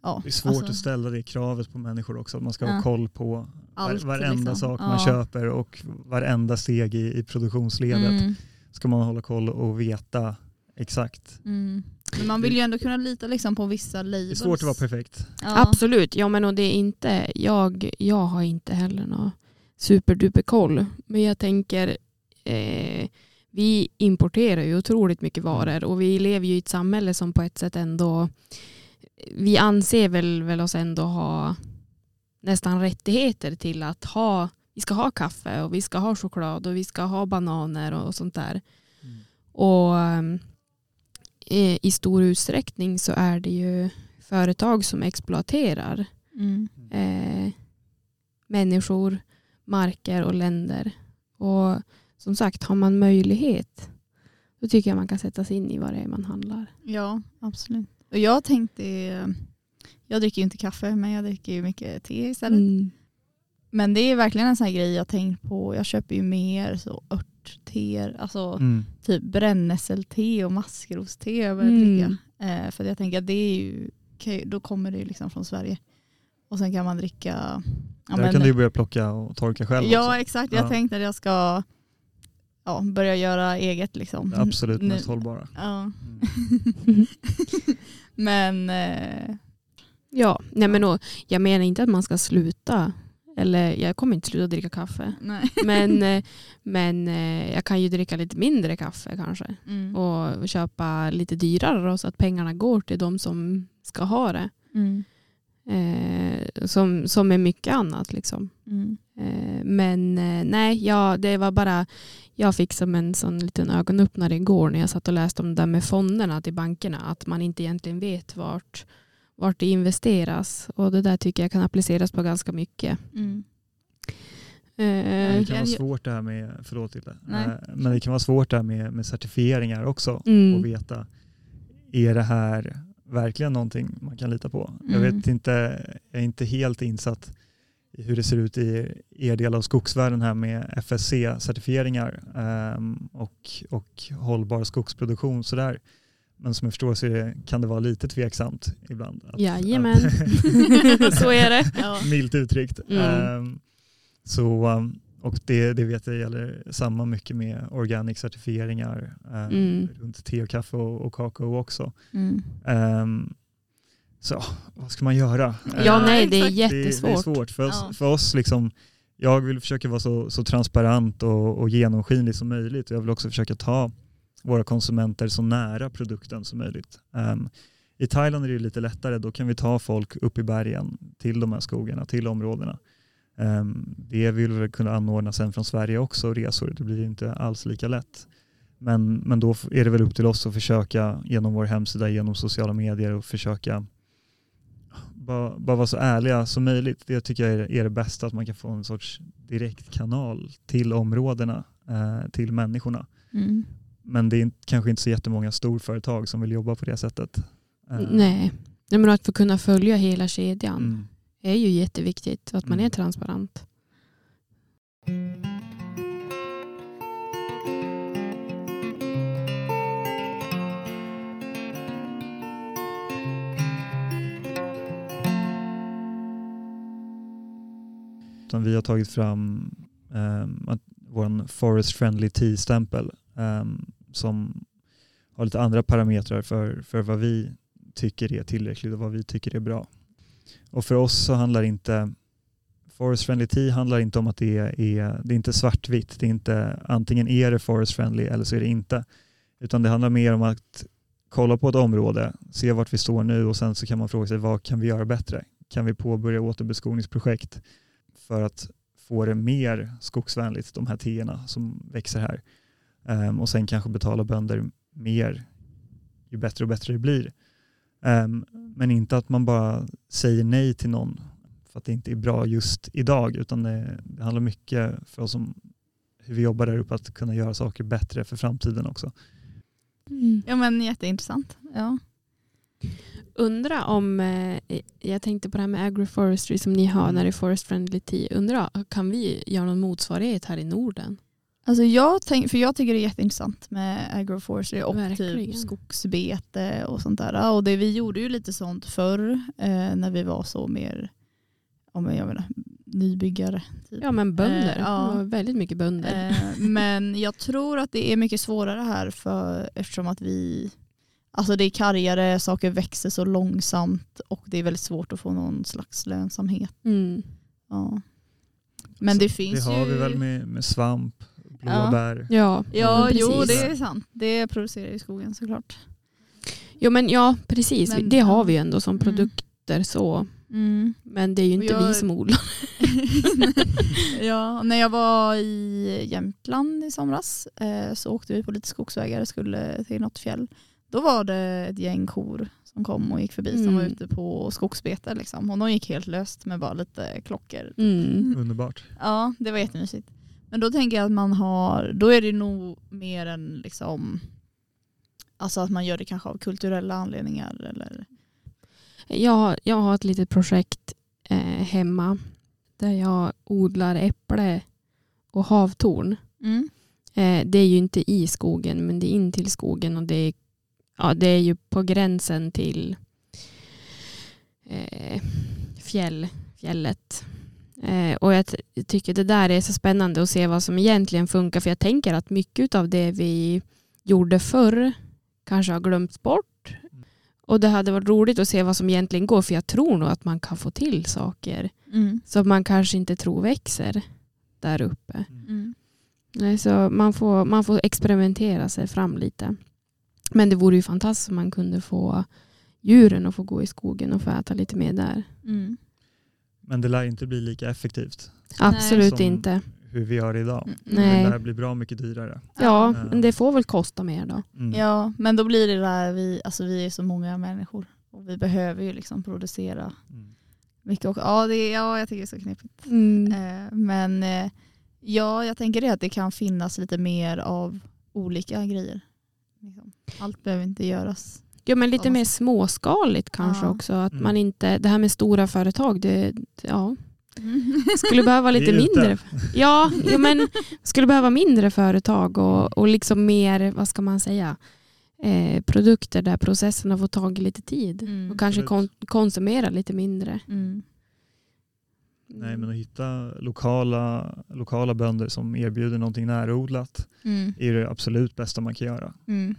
ja, Det är svårt alltså, att ställa det kravet på människor också, att man ska ha Ja. koll på var, allt, varenda liksom. sak Ja. man köper och varenda steg i, i produktionsledet. Mm, Ska man hålla koll och veta exakt. mm. Men man vill ju ändå kunna lita liksom på vissa labels. Det är svårt att vara perfekt. Ja. Absolut, ja men och det är inte, jag, jag har inte heller någon superduper koll. Men jag tänker, eh, vi importerar ju otroligt mycket varor och vi lever ju i ett samhälle som på ett sätt ändå, vi anser väl, väl oss ändå ha nästan rättigheter till att ha, vi ska ha kaffe och vi ska ha choklad och vi ska ha bananer och sånt där. Och ehm, i i stor utsträckning så är det ju företag som exploaterar Mm. eh, människor, marker och länder. Och som sagt, har man möjlighet då tycker jag man kan sätta sig in i vad det är man handlar. Ja, absolut. Och jag tänkte, jag dricker ju inte kaffe men jag dricker ju mycket te istället. Mm. Men det är verkligen en sån här grej jag tänkt på. Jag köper ju mer så örtteer, alltså Mm. typ brännässelte och maskroste jag börjar Mm. dricka. Eh, för jag tänker att det är ju- då kommer det ju liksom från Sverige. Och sen kan man dricka ja, Där men- kan du ju börja plocka och torka själv Ja också. exakt, jag Ja. tänkte att jag ska ja, börja göra eget liksom. Det absolut Nu- mest hållbara. Ja. Mm. Men eh, Ja, nej men och, jag menar inte att man ska sluta. Eller jag kommer inte sluta dricka kaffe. nej. Men, eh, men eh, jag kan ju dricka lite mindre kaffe kanske. Mm. Och köpa lite dyrare då, så att pengarna går till de som ska ha det. Mm. Eh, som, som med mycket annat. Liksom. Mm. Eh, men eh, nej, ja, det var bara, jag fick som en sån liten ögonöppnare igår när jag satt och läste om det där med fonderna till bankerna. Att man inte egentligen vet vart, vart det investeras. Och det där tycker jag kan appliceras på ganska mycket. Mm. Eh, Det kan vara svårt det här med, förlåt Nej. Eh, men det kan vara svårt det här med, med certifieringar också. Mm. Och veta, är det här verkligen någonting man kan lita på? Jag Mm. vet inte, jag är inte helt insatt i hur det ser ut i er del av skogsvärlden här med FSC-certifieringar ehm, och, och hållbar skogsproduktion sådär. Men som jag förstår så det, kan det vara lite tveksamt ibland. Att, Jajamän. att- Så är det. Ja. Milt uttryckt. Mm. Ehm, så, um, och det, det vet jag gäller samma mycket med organic certifieringar ehm, Mm. runt te och kaffe och, och kakao också. Mm. Ehm, så vad ska man göra? Ja, Ehm, nej, det är exakt. det, det är jättesvårt. svårt. För oss, Ja. för oss liksom, jag vill försöka vara så, så transparent och, och genomskinlig som möjligt. Jag vill också försöka ta våra konsumenter så nära produkten som möjligt. Ehm, I Thailand är det lite lättare, då kan vi ta folk upp i bergen till de här skogarna, till områdena. Um, det vill vi kunna anordna sen från Sverige också, resor. Det blir inte alls lika lätt. Men, men då är det väl upp till oss att försöka genom vår hemsida, genom sociala medier och försöka bara, bara vara så ärliga som möjligt. Det tycker jag är, är det bästa, att man kan få en sorts direktkanal till områdena, eh, till människorna. Mm. Men det är kanske inte så jättemånga storföretag som vill jobba på det sättet. Eh, Nej. Nej, men att få kunna följa hela kedjan Mm. Är ju jätteviktigt. Att man Mm. är transparent. Utan vi har tagit fram um, vår Forest Friendly Tea-stämpel ehm, som har lite andra parametrar för, för vad vi tycker är tillräckligt och vad vi tycker är bra. Och för oss så handlar inte Forest Friendly Tea handlar inte om att det är, är det är inte svartvitt. Det är inte antingen är det Forest Friendly eller så är det inte. Utan det handlar mer om att kolla på ett område, se vart vi står nu och sen så kan man fråga sig vad kan vi göra bättre? Kan vi påbörja återbeskogningsprojekt för att få det mer skogsvänligt, de här teerna som växer här. Um, och sen kanske betala bönder mer ju bättre och bättre det blir. Ehm, men inte att man bara säger nej till någon för att det inte är bra just idag utan det, det handlar mycket för oss som hur vi jobbar där uppe att kunna göra saker bättre för framtiden också. Ja men jätteintressant. Ja. Undra om, eh, jag tänkte på det här med agroforestry som ni har Mm. när det är forest friendly tea. Undra, kan vi göra någon motsvarighet här i Norden? Alltså jag, tänk, för jag tycker det är jätteintressant med agroforestry och Verkligen. typ skogsbete och sånt där. Och det, vi gjorde ju lite sånt förr eh, när vi var så mer om jag menar, nybyggare. Typ. Ja men bönder, Eh, ja. väldigt mycket bönder. Eh, men jag tror att det är mycket svårare här för, eftersom att vi Alltså det är kargare, saker växer så långsamt och det är väldigt svårt att få någon slags lönsamhet. Mm. Ja. Men Så det finns det har ju... vi väl med, med svamp, blåbär. Ja, Ja, precis. jo det är sant. Det producerar ju skogen såklart. Jo men ja, precis. Men- det har vi ju ändå som Mm. produkter så. Mm. Men det är ju inte jag- vi som odlar. ja, när jag var i Jämtland i somras eh, så åkte vi på lite skogsvägar och skulle till något fjäll. Då var det ett gäng kor som kom och gick förbi som Mm. var ute på skogsbete. Liksom. Och de gick helt löst med bara lite klockor. Mm. Underbart. Ja, det var jättemysigt. Men då tänker jag att man har, då är det nog mer än liksom, alltså att man gör det kanske av kulturella anledningar eller Jag, jag har ett litet projekt eh, hemma där jag odlar äpple och havtorn. mm. Eh, det är ju inte i skogen men det är in till skogen och det är, ja, det är ju på gränsen till eh, fjäll, fjället. Eh, och jag tycker det där är så spännande att se vad som egentligen funkar för jag tänker att mycket av det vi gjorde förr kanske har glömts bort. Och det hade varit roligt att se vad som egentligen går för jag tror nog att man kan få till saker Mm. som man kanske inte tror växer där uppe. Mm. Nej, så man får, man får experimentera sig fram lite. Men det vore ju fantastiskt om man kunde få djuren att få gå i skogen och få äta lite mer där. Mm. Men det lär inte bli lika effektivt Absolut Som- inte. hur vi gör idag. Mm. Nej. Det lär bli bra mycket dyrare. Ja, Ja. men det får väl kosta mer då. Mm. Ja, men då blir det där, vi, alltså vi är så många människor och vi behöver ju liksom producera Mm. mycket. Och, ja, det, ja, jag tycker det är så knepigt. Mm. Eh, men eh, ja, jag tänker det att det kan finnas lite mer av olika grejer. Liksom. Allt behöver inte göras. Ja, men lite mer småskaligt kanske Ja. också. Att Mm. man inte, det här med stora företag, det, ja, skulle behöva lite mindre. Ja, ja, men skulle behöva mindre företag och, och liksom mer, vad ska man säga, eh, produkter där processerna får tag i lite tid. Mm. Och kanske kon- konsumera lite mindre. Mm. Nej, men att hitta lokala, lokala bönder som erbjuder någonting närodlat Mm. är det absolut bästa man kan göra. Mm.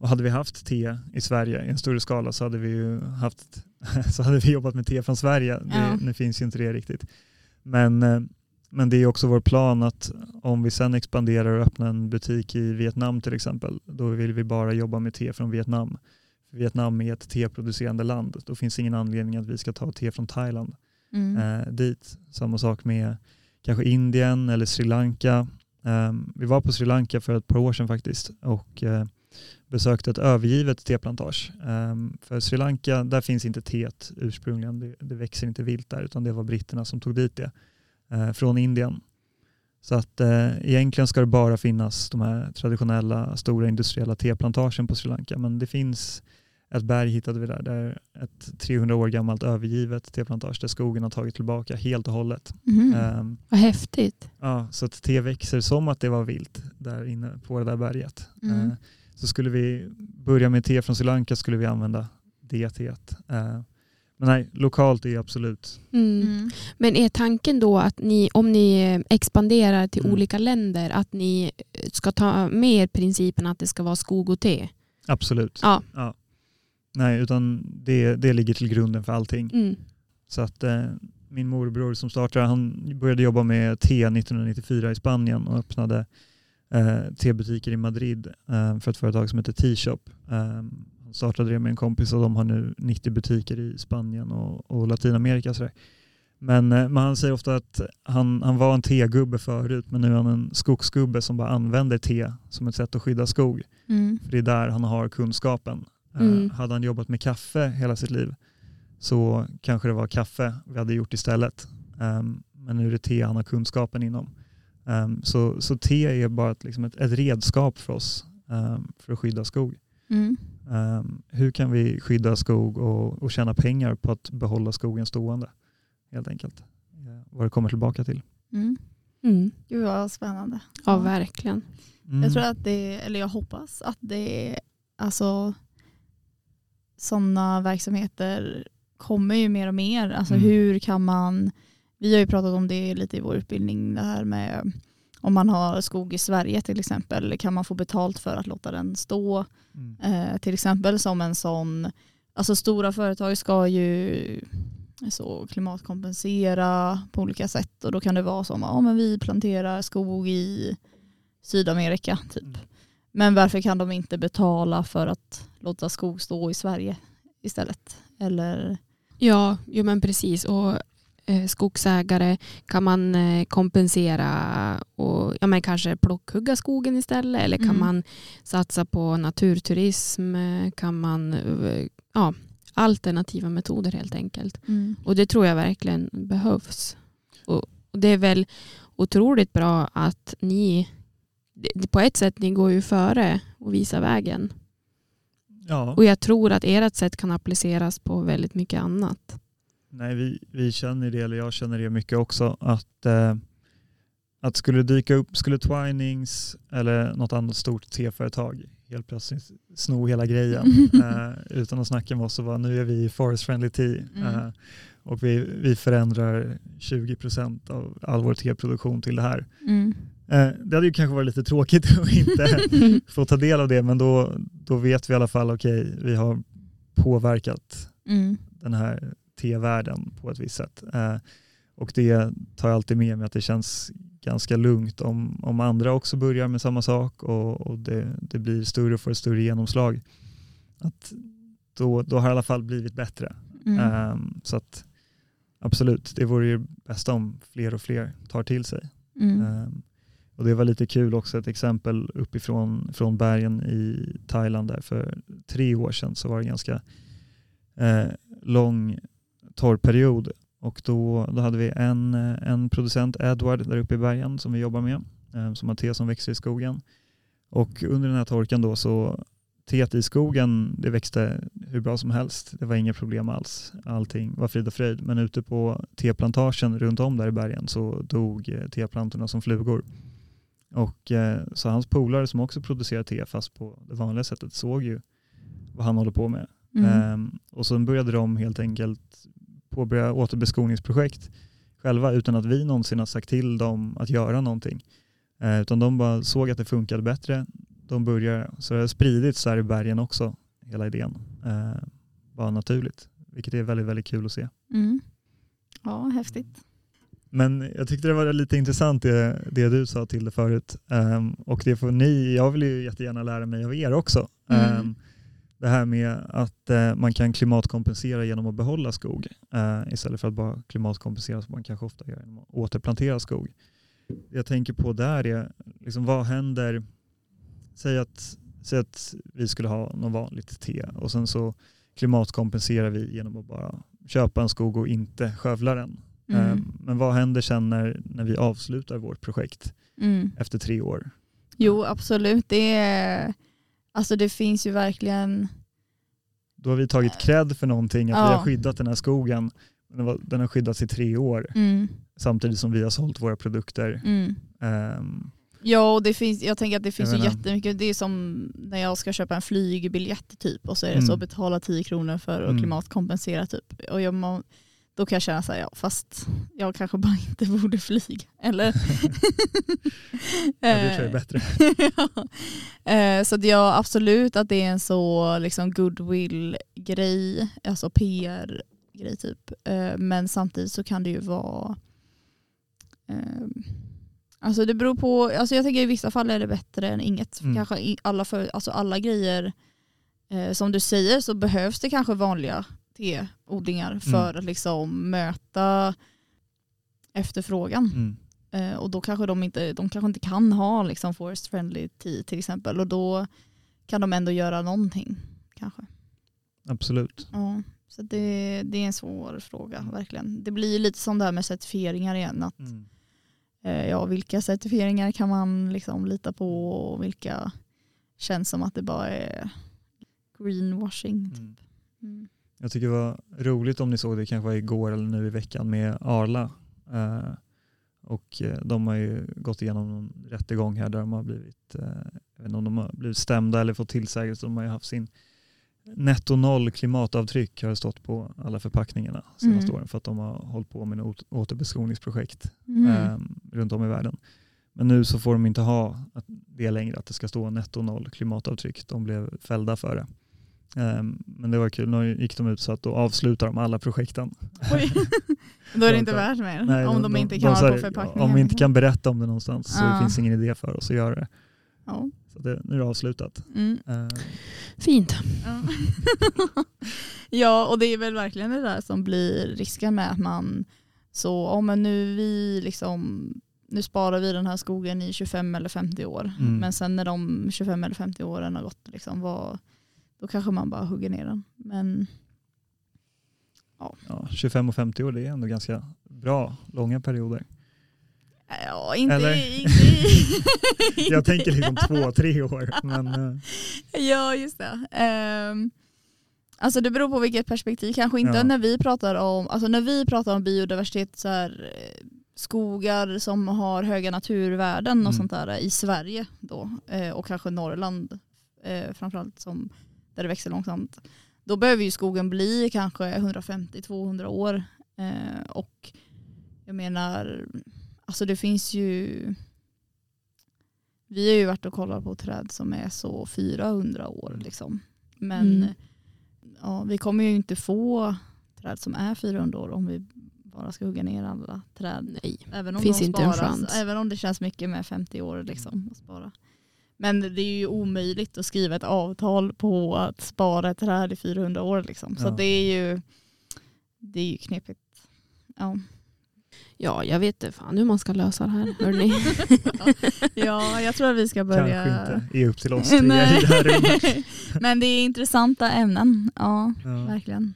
Och hade vi haft te i Sverige i en större skala så hade vi ju haft, så hade vi jobbat med te från Sverige. Det, Ja. Nu finns ju inte det riktigt. Men, eh, men det är också vår plan att om vi sen expanderar och öppnar en butik i Vietnam till exempel, då vill vi bara jobba med te från Vietnam. Vietnam är ett teproducerande land. Då finns ingen anledning att vi ska ta te från Thailand Mm. eh, dit. Samma sak med kanske Indien eller Sri Lanka. Ehm, vi var på Sri Lanka för ett par år sedan faktiskt och eh, besökte ett övergivet teplantage. Ehm, för Sri Lanka, där finns inte teet ursprungligen. Det, det växer inte vilt där utan det var britterna som tog dit det eh, från Indien. Så att eh, egentligen ska det bara finnas de här traditionella stora industriella teplantagen på Sri Lanka men det finns ett berg hittade vi där, där ett 300 år gammalt övergivet teplantage där skogen har tagit tillbaka helt och hållet. Mhm. Ehm, Vad häftigt. ja, så att te växer som att det var vilt där inne på det där berget. Mm. Eh, så skulle vi börja med te från Sri Lanka skulle vi använda det teet. Eh, men nej, lokalt är absolut. Mm. Mm. Men är tanken då att ni, om ni expanderar till Mm. olika länder, att ni ska ta med principen att det ska vara skog och te? Absolut. Ja. Nej, utan det, det ligger till grunden för allting. Mm. Så att eh, min morbror som startade, han började jobba med te 1994 i Spanien och öppnade eh, tebutiker i Madrid eh, för ett företag som heter T-shop. Eh, han startade det med en kompis och de har nu 90 butiker i Spanien och, och Latinamerika. Så där. Men, eh, men han säger ofta att han, han var en tegubbe förut men nu är han en skogsgubbe som bara använder te som ett sätt att skydda skog. Mm. För det är där han har kunskapen. Eh, Mm. hade han jobbat med kaffe hela sitt liv så kanske det var kaffe vi hade gjort istället. Ehm, men nu är det te han har kunskapen inom. Ehm, så, så te är bara ett, liksom ett, ett redskap för oss ehm, för att skydda skog. Mm. Ehm, hur kan vi skydda skog och, och tjäna pengar på att behålla skogen stående? Helt enkelt. Eh, vad det kommer tillbaka till. Mm. Mm. Gud vad spännande. Ja, verkligen. Mm. Jag tror att det, eller jag hoppas att det, alltså sådana verksamheter kommer ju mer och mer. Alltså Mm. hur kan man, vi har ju pratat om det lite i vår utbildning, det här med om man har skog i Sverige till exempel, kan man få betalt för att låta den stå? Mm. Eh, till exempel som en sån, alltså stora företag ska ju så klimatkompensera på olika sätt och då kan det vara som, ja men vi planterar skog i Sydamerika typ. Mm. Men varför kan de inte betala för att låta skog stå i Sverige istället? Eller, Ja, jo, men precis. Och skogsägare kan man eh, kompensera och ja, men kanske plockhugga skogen istället eller kan Mm. man satsa på naturturism? Eh, Kan man eh, ja, alternativa metoder helt enkelt. Mm. Och det tror jag verkligen behövs. Och, det är väl otroligt bra att ni, på ett sätt, ni går ju före och visar vägen. Ja, Och jag tror att ert sätt kan appliceras på väldigt mycket annat. Nej, vi, vi känner det, eller jag känner det mycket också, att, eh, att skulle dyka upp, skulle Twinings eller något annat stort te-företag helt plötsligt sno hela grejen eh, utan att snacka med oss och vara nu är vi Forest Friendly Tea Mm. eh, och vi, vi förändrar 20% av all vår teproduktion till det här. Mm. Eh, det hade ju kanske varit lite tråkigt att inte få ta del av det men då, då vet vi i alla fall okej vi har påverkat Mm. den här tevärlden på ett visst sätt. Eh, och det tar jag alltid med mig att det känns ganska lugnt om, om andra också börjar med samma sak och, och det, det blir större och får ett större genomslag. Att då, då har det i alla fall blivit bättre. Mm. Ehm, så att absolut, det vore ju bästa om fler och fler tar till sig. Mm. Ehm, och det var lite kul också, ett exempel uppifrån från bergen i Thailand där för tre år sedan så var det ganska eh, lång torrperiod och då, då hade vi en, eh, en producent, Edward, där uppe i bergen som vi jobbar med, eh, som har te som växer i skogen. Och under den här torkan då så teet i skogen, det växte hur bra som helst. Det var inga problem alls. Allting var frid och fröjd. Men ute på teplantagen runt om där i bergen så dog eh, teplantorna som flugor. Och så hans polare som också producerar te fast på det vanliga sättet såg ju vad han håller på med. Mm. Ehm, och så började de helt enkelt påbörja återbeskogningsprojekt själva utan att vi någonsin har sagt till dem att göra någonting. Eh, utan de bara såg att det funkade bättre. De började, så det har spridits här i bergen också, hela idén. Eh, bara naturligt, vilket är väldigt, väldigt kul att se. Mm. Ja, häftigt. Men jag tyckte det var lite intressant det, det du sa till det förut. Ehm, och det får ni, jag vill ju jättegärna lära mig av er också. Mm. Det här med att eh, man kan klimatkompensera genom att behålla skog eh, istället för att bara klimatkompensera som man kanske ofta gör genom att återplantera skog. Det jag tänker på där är, liksom, vad händer, säg att, säg att vi skulle ha något vanligt te och sen så klimatkompenserar vi genom att bara köpa en skog och inte skövla den. Mm. Ehm, Men vad händer sen när, när vi avslutar vårt projekt Mm. efter tre år? Jo, absolut. Det, är, alltså det finns ju verkligen... Då har vi tagit cred för någonting, att vi Ja. har skyddat den här skogen. Den, har skyddats i tre år Mm. samtidigt som vi har sålt våra produkter. Mm. Ehm, Ja, och det finns, jag tänker att det finns ju jättemycket. Det är som när jag ska köpa en flygbiljett typ och så är det Mm. så betala 10 kronor för att Mm. klimatkompensera typ. Och jag må, då kan jag känna så här, ja fast jag kanske bara inte borde flyga. Eller? ja, det tror jag är bättre. ja. Eh, Så att ja, absolut att det är en så liksom goodwill-grej, alltså PR-grej typ. Eh, Men samtidigt så kan det ju vara ehm, Alltså det beror på, alltså jag tänker i vissa fall är det bättre än inget. Mm. Kanske alla, för, alltså alla grejer, eh, som du säger så behövs det kanske vanliga teodlingar för att liksom möta efterfrågan. Mm. Eh, och då kanske de inte, de kanske inte kan ha liksom forest friendly tea till exempel och då kan de ändå göra någonting kanske. Absolut. Ja, så det, det är en svår fråga verkligen. Det blir lite som det här med certifieringar igen. Att, Mm. eh, ja, vilka certifieringar kan man liksom lita på och vilka känns som att det bara är greenwashing. Mm. Jag tycker det var roligt om ni såg det kanske var igår eller nu i veckan med Arla. Eh, och eh, de har ju gått igenom en rättegång här där de har blivit, eh, jag vet inte om de har blivit stämda eller fått tillsägelse. De har ju haft sin netto noll klimatavtryck har det stått på alla förpackningarna senaste Mm. åren för att de har hållit på med något återbeskogningsprojekt Mm. eh, runt om i världen. Men nu så får de inte ha det längre, att det ska stå netto noll klimatavtryck. De blev fällda för det. Ehm, Men det var kul, nu gick de ut så att då avslutar de alla projekten. Oj. då är det De inte värt mer Nej, om de, inte kan sa ha på förpackningen. Om vi inte kan berätta om det någonstans så Ja. finns det ingen idé för oss att göra det. Ja. Så det, nu är det avslutat. Mm. Ehm, Fint. Ja. ja, och det är väl verkligen det där som blir risken med att man så, ja men nu vi liksom nu sparar vi den här skogen i 25 eller 50 år. Mm. Men sen när de 25 eller 50 åren har gått, liksom, vad, då kanske man bara hugger ner den. Men Ja, 25 och 50 år det är ändå ganska bra, långa perioder. ja, inte, Eller? inte, Jag tänker liksom två, tre år. Men, eh, Ja, just det. Ehm, alltså det beror på vilket perspektiv. Kanske inte Ja. när vi pratar om, alltså när vi pratar om biodiversitet, så här, eh, skogar som har höga naturvärden och Mm. sånt där i Sverige då, eh, och kanske Norrland eh, framförallt som, där det växer långsamt. Då behöver ju skogen bli kanske 150-200 år. Eh, och jag menar, alltså det finns ju vi har ju varit och kollat på träd som är så 400 år. Liksom. Men Mm. ja, vi kommer ju inte få träd som är 400 år om vi bara ska hugga ner alla träd. Nej. Även om Finns de inte en sparas, chans. Även om det känns mycket med 50 år liksom, att spara. Men det är ju omöjligt att skriva ett avtal på att spara ett träd i 400 år. Liksom. Så Ja. det är ju det är ju knepigt. Ja. Ja, jag vet inte fan hur man ska lösa det här. Hörrni. ja, jag tror att vi ska börja... kanske inte är upp till oss Nej. det. Men det är intressanta ämnen. Ja, Ja. verkligen.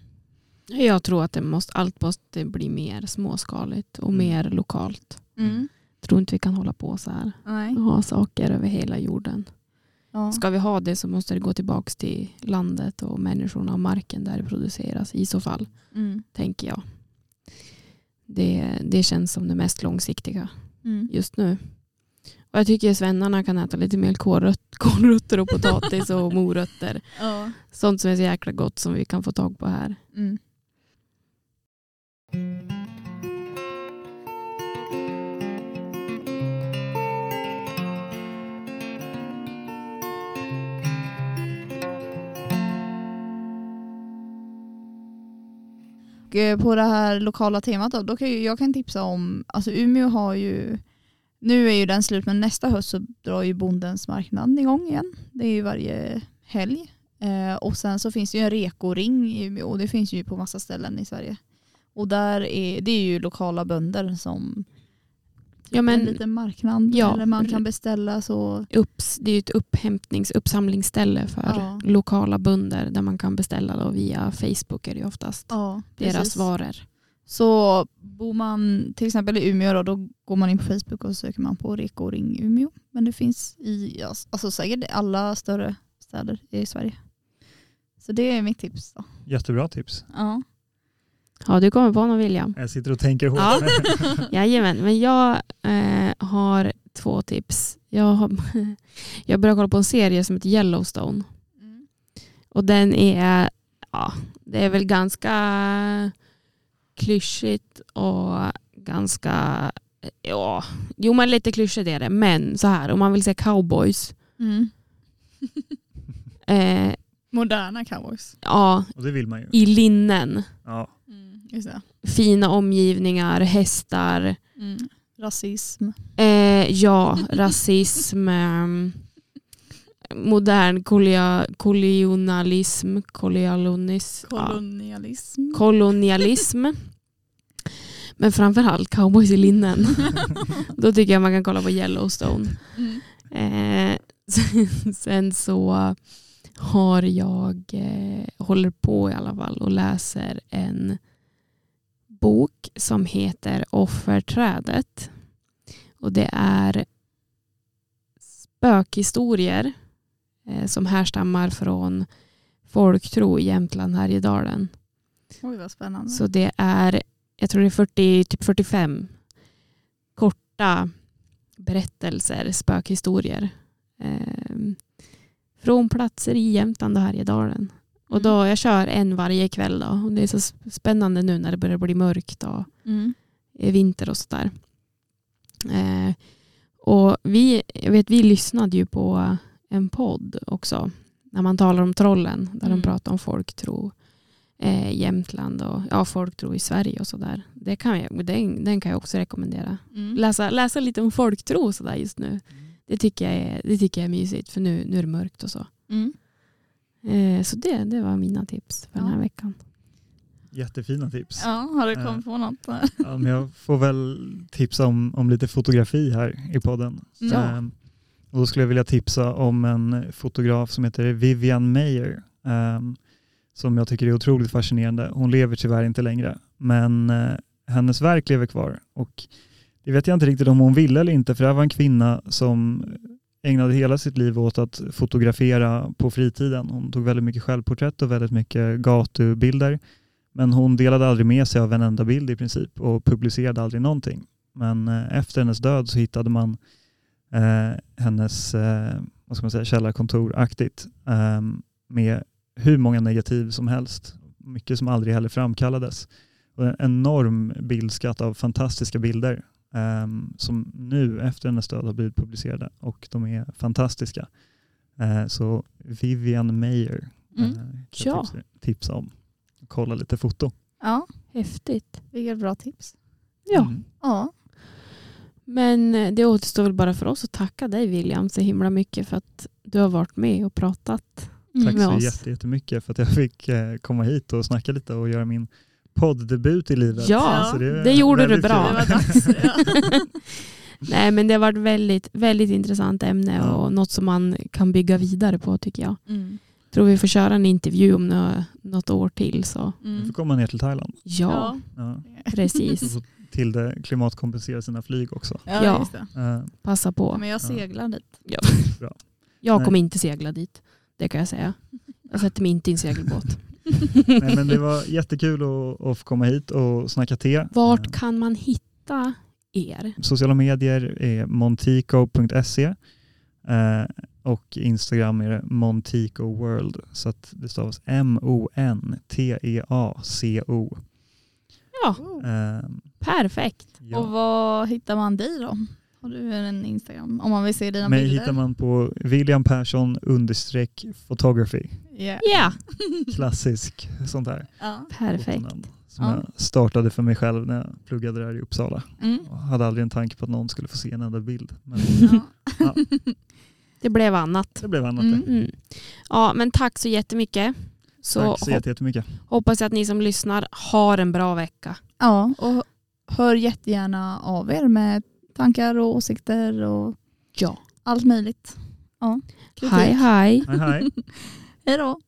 Jag tror att det måste, allt måste bli mer småskaligt och Mm. mer lokalt. Mm. Tror inte vi kan hålla på så här Nej. ha saker över hela jorden. Ja. Ska vi ha det så måste det gå tillbaka till landet och människorna och marken där det produceras i så fall, Mm. tänker jag. Det, det känns som det mest långsiktiga Mm. just nu. Och jag tycker svennarna kan äta lite mer kålrött, kålrötter och potatis och morötter. Ja. Sånt som är så jäkla gott som vi kan få tag på här. Mm. Och, eh, På det här lokala temat då, då kan jag, jag kan tipsa om, alltså Umeå har ju, nu är ju den slut men nästa höst så drar ju Bondens marknad igång igen. Det är ju varje helg. Eh, och sen så finns det ju en rekoring i Umeå och det finns ju på massa ställen i Sverige. Och där är, det är ju lokala bönder som Ja, men- en liten marknad Ja. eller man kan beställa så. Upps, det är ju ett upphämtnings uppsamlingsställe för Ja. lokala bönder där man kan beställa då via Facebook är det oftast. Ja, deras precis. varor. Så bor man till exempel i Umeå då, då går man in på Facebook och söker man på Rekoring Umeå. Men det finns i alltså, säkert alla större städer i Sverige. Så det är mitt tips. Då. Jättebra tips. Ja. Ja, du kommer på någon William. Jag sitter och tänker hårt. Ja. Jajamän, men jag eh, har två tips. Jag, har, jag börjar kolla på en serie som heter Yellowstone. Och den är, ja, det är väl ganska klyschigt och ganska, ja, jo men lite klyschigt är det. Men så här, om man vill se cowboys, Mm. eh, Moderna cowboys. ja, Och det vill man ju. i linnen, Ja. Fina omgivningar, hästar, Mm. Rasism. Eh, ja, rasism, eh, modern kolia, kolonialism, kolonialism, ja, Kolonialism. kolonialism. Men framförallt cowboys i linnen. Då tycker jag man kan kolla på Yellowstone. Mm. Eh, sen, sen så har jag, eh, håller på i alla fall och läser en bok som heter Offerträdet. Och det är spökhistorier eh, som härstammar från folktro i Jämtland, Härjedalen. Oj vad spännande. Så det är, jag tror det är 40, typ 45 korta berättelser, spökhistorier. Eh, från platser i Jämtland och Härjedalen. Och då, jag kör en varje kväll då. Och det är så sp- spännande nu när det börjar bli mörkt och Mm. är vinter och sådär. Eh, och vi, jag vet, vi lyssnade ju på en podd också. När man talar om trollen. Där Mm. de pratar om folktro. Eh, Jämtland och ja, folktro i Sverige och sådär. Det kan jag, den, den kan jag också rekommendera. Mm. Läsa, läsa lite om folktro och sådär just nu. Det tycker, jag är, det tycker jag är mysigt för nu, nu är det mörkt och så. Mm. Eh, så det, det var mina tips för den här Ja. veckan. Jättefina tips. Ja, har du Eh. kommit på något? Ja, men jag får väl tipsa om, om lite fotografi här i podden. Ja. Ehm, och då skulle jag vilja tipsa om en fotograf som heter Vivian Mayer ehm, som jag tycker är otroligt fascinerande. Hon lever tyvärr inte längre, men eh, hennes verk lever kvar. Och det vet jag inte riktigt om hon ville eller inte, för det här var en kvinna som ägnade hela sitt liv åt att fotografera på fritiden. Hon tog väldigt mycket självporträtt och väldigt mycket gatubilder. Men hon delade aldrig med sig av en enda bild i princip och publicerade aldrig någonting. Men eh, efter hennes död så hittade man eh, hennes eh, vad ska man säga, källarkontoraktigt eh, med hur många negativ som helst. Mycket som aldrig heller framkallades. Och en enorm bildskatt av fantastiska bilder um, som nu efter hennes död har blivit publicerade och de är fantastiska. Uh, så Vivian Mayer Mm. uh, kan Ja. jag tipsa, tipsa om. Kolla lite foto. Ja, Häftigt. vilket bra tips. Ja. Mm. Ja, Men eh, det återstår väl bara för oss att tacka dig William så himla mycket för att du har varit med och pratat. Mm. Tack med så oss. jätte- jättemycket för att jag fick eh, komma hit och snacka lite och göra min podddebut i livet. Ja, Så är det gjorde du bra. det dags. Ja. Nej men det har varit väldigt, väldigt intressant ämne Ja. och något som man kan bygga vidare på tycker jag. Mm. Tror vi får köra en intervju om nå- något år till så Du Mm. får komma ner till Thailand. ja, Ja. precis. Och så till det klimatkompensera sina flyg också. Ja, Ja. just det. Eh, Passa på. Men jag seglar dit. Jag Nej. kommer inte segla dit. Det kan jag säga. Jag sätter mig inte i en segelbåt. Nej, men det var jättekul att, att få komma hit och snacka te. Vart Eh, kan man hitta er? Sociala medier är montico.se eh, och Instagram är det Montico World. Så att det stavas E M-O-N-T-E-A-C-O. Ja, Eh, perfekt. Och ja. var hittar man dig då? Har du en Instagram? Om man vill se dina Mig bilder? hittar man på William Persson understreck photography. Yeah. Ja, Klassisk sånt här Ja. perfekt. som Ja. jag startade för mig själv när jag pluggade där i Uppsala. Mm. Jag hade aldrig en tanke på att någon skulle få se en enda bild. Men Ja. Det blev annat. det blev annat Mm. Mm. Ja, men tack så jättemycket. Så Tack så hop- jätte- jättemycket. hoppas jag att ni som lyssnar har en bra vecka. ja, och hör jättegärna av er med tankar och åsikter och Ja. allt möjligt. Ja. Hej hej. Hej hej. Hej då.